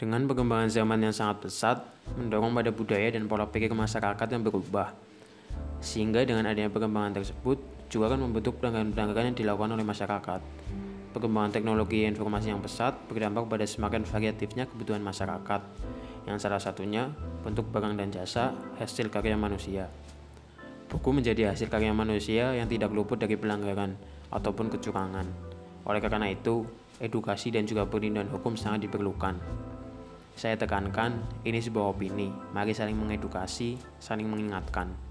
Dengan perkembangan zaman yang sangat pesat, mendorong pada budaya dan pola pikir masyarakat yang berubah. Sehingga dengan adanya perkembangan tersebut, juga akan membentuk pelanggaran-pelanggaran yang dilakukan oleh masyarakat. Perkembangan teknologi informasi yang pesat berdampak pada semakin variatifnya kebutuhan masyarakat, yang salah satunya bentuk barang dan jasa hasil karya manusia. Buku menjadi hasil karya manusia yang tidak luput dari pelanggaran ataupun kecurangan. Oleh karena itu, edukasi dan juga perlindungan hukum sangat diperlukan. Saya tekankan, ini sebuah opini. Mari saling mengedukasi, saling mengingatkan.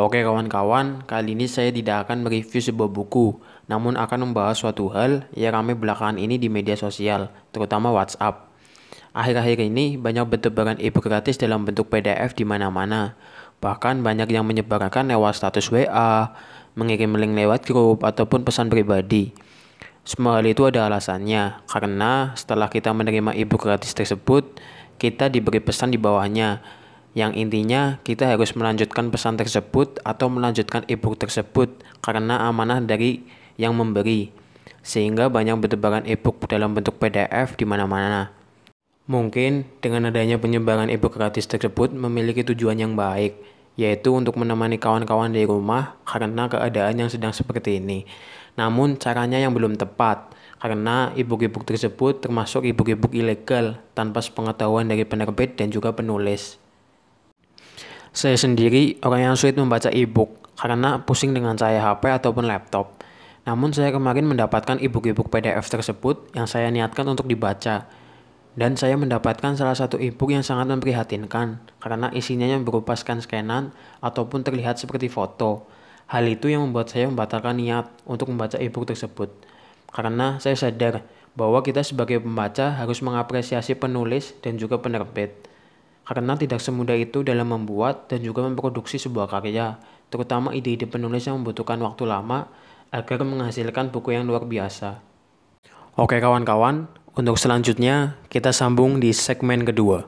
Oke kawan-kawan, kali ini saya tidak akan mereview sebuah buku, namun akan membahas suatu hal yang ramai belakangan ini di media sosial, terutama WhatsApp. Akhir-akhir ini banyak bertebaran e-book gratis dalam bentuk PDF di mana-mana. Bahkan banyak yang menyebarkan lewat status WA, mengirim link lewat grup ataupun pesan pribadi. Semua hal itu ada alasannya, karena setelah kita menerima e-book gratis tersebut, kita diberi pesan di bawahnya, yang intinya kita harus melanjutkan pesan tersebut atau melanjutkan e-book tersebut karena amanah dari yang memberi. Sehingga banyak bertebaran e-book dalam bentuk PDF di mana-mana. Mungkin dengan adanya penyebaran e-book gratis tersebut memiliki tujuan yang baik, yaitu untuk menemani kawan-kawan di rumah karena keadaan yang sedang seperti ini. Namun caranya yang belum tepat, karena e-book-e-book tersebut termasuk e-book-e-book ilegal tanpa sepengetahuan dari penerbit dan juga penulis. Saya sendiri orang yang sulit membaca e-book karena pusing dengan cahaya HP ataupun laptop. Namun saya kemarin mendapatkan e-book-e-book PDF tersebut yang saya niatkan untuk dibaca. Dan saya mendapatkan salah satu e-book yang sangat memprihatinkan karena isinya yang berupa scan-scanan ataupun terlihat seperti foto. Hal itu yang membuat saya membatalkan niat untuk membaca e-book tersebut. Karena saya sadar bahwa kita sebagai pembaca harus mengapresiasi penulis dan juga penerbit karena tidak semudah itu dalam membuat dan juga memproduksi sebuah karya, terutama ide-ide penulis yang membutuhkan waktu lama agar menghasilkan buku yang luar biasa. Oke kawan-kawan, untuk selanjutnya kita sambung di segmen kedua.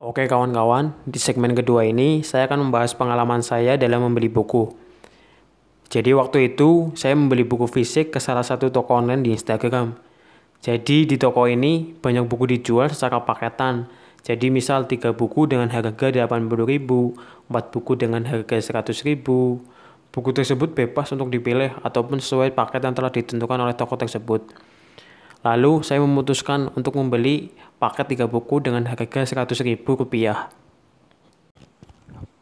Oke kawan-kawan, di segmen kedua ini saya akan membahas pengalaman saya dalam membeli buku. Jadi waktu itu saya membeli buku fisik ke salah satu toko online di Instagram. Jadi di toko ini banyak buku dijual secara paketan. Jadi misal 3 buku dengan harga 80.000, 4 buku dengan harga 100.000. Buku tersebut bebas untuk dipilih ataupun sesuai paket yang telah ditentukan oleh toko tersebut. Lalu saya memutuskan untuk membeli paket 3 buku dengan harga 100 ribu rupiah.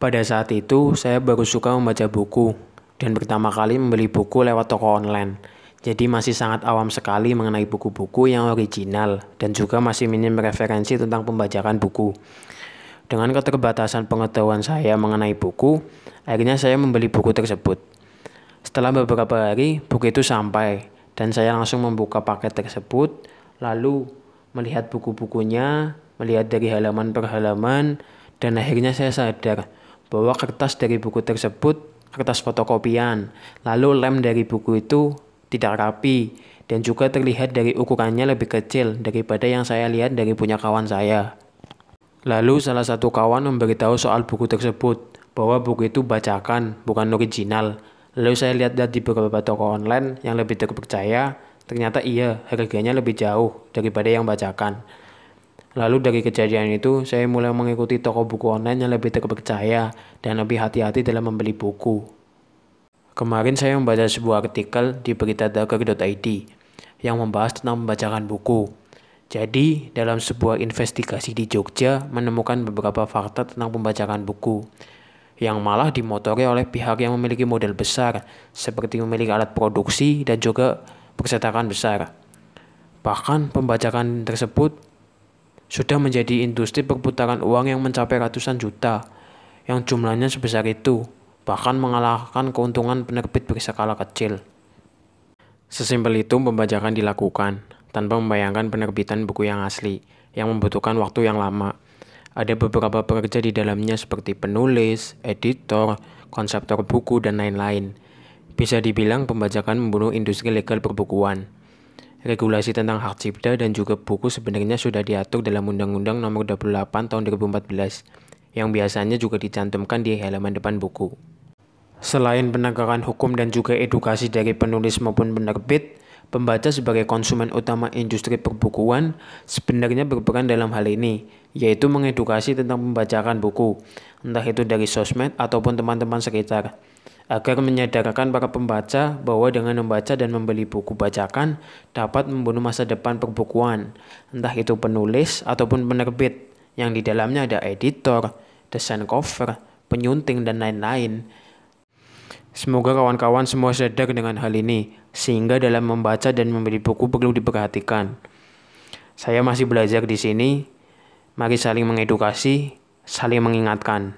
Pada saat itu, saya baru suka membaca buku dan pertama kali membeli buku lewat toko online. Jadi masih sangat awam sekali mengenai buku-buku yang original dan juga masih minim referensi tentang pembajakan buku. Dengan keterbatasan pengetahuan saya mengenai buku, akhirnya saya membeli buku tersebut. Setelah beberapa hari, buku itu sampai dan saya langsung membuka paket tersebut, lalu melihat buku-bukunya, melihat dari halaman per halaman, dan akhirnya saya sadar bahwa kertas dari buku tersebut kertas fotokopian, lalu lem dari buku itu tidak rapi, dan juga terlihat dari ukurannya lebih kecil daripada yang saya lihat dari punya kawan saya. Lalu salah satu kawan memberitahu soal buku tersebut, bahwa buku itu bacakan, bukan original. Lalu saya lihat-lihat di beberapa toko online yang lebih terpercaya, Ternyata iya, harganya lebih jauh daripada yang bacakan. Lalu dari kejadian itu, saya mulai mengikuti toko buku online yang lebih terpercaya dan lebih hati-hati dalam membeli buku. Kemarin saya membaca sebuah artikel di beritadakar.id yang membahas tentang membacakan buku. Jadi, dalam sebuah investigasi di Jogja menemukan beberapa fakta tentang pembacakan buku yang malah dimotori oleh pihak yang memiliki modal besar seperti memiliki alat produksi dan juga percetakan besar. Bahkan pembajakan tersebut sudah menjadi industri perputaran uang yang mencapai ratusan juta, yang jumlahnya sebesar itu, bahkan mengalahkan keuntungan penerbit berskala kecil. Sesimpel itu pembajakan dilakukan, tanpa membayangkan penerbitan buku yang asli, yang membutuhkan waktu yang lama. Ada beberapa pekerja di dalamnya seperti penulis, editor, konseptor buku, dan lain-lain. Bisa dibilang pembajakan membunuh industri legal perbukuan. Regulasi tentang hak cipta dan juga buku sebenarnya sudah diatur dalam Undang-Undang Nomor 28 Tahun 2014 yang biasanya juga dicantumkan di halaman depan buku. Selain penegakan hukum dan juga edukasi dari penulis maupun penerbit, Pembaca sebagai konsumen utama industri perbukuan sebenarnya berperan dalam hal ini, yaitu mengedukasi tentang pembacaan buku, entah itu dari sosmed ataupun teman-teman sekitar, agar menyadarkan para pembaca bahwa dengan membaca dan membeli buku bacakan dapat membunuh masa depan perbukuan, entah itu penulis ataupun penerbit, yang di dalamnya ada editor, desain cover, penyunting, dan lain-lain. Semoga kawan-kawan semua sadar dengan hal ini, sehingga dalam membaca dan membeli buku perlu diperhatikan. Saya masih belajar di sini, mari saling mengedukasi, saling mengingatkan.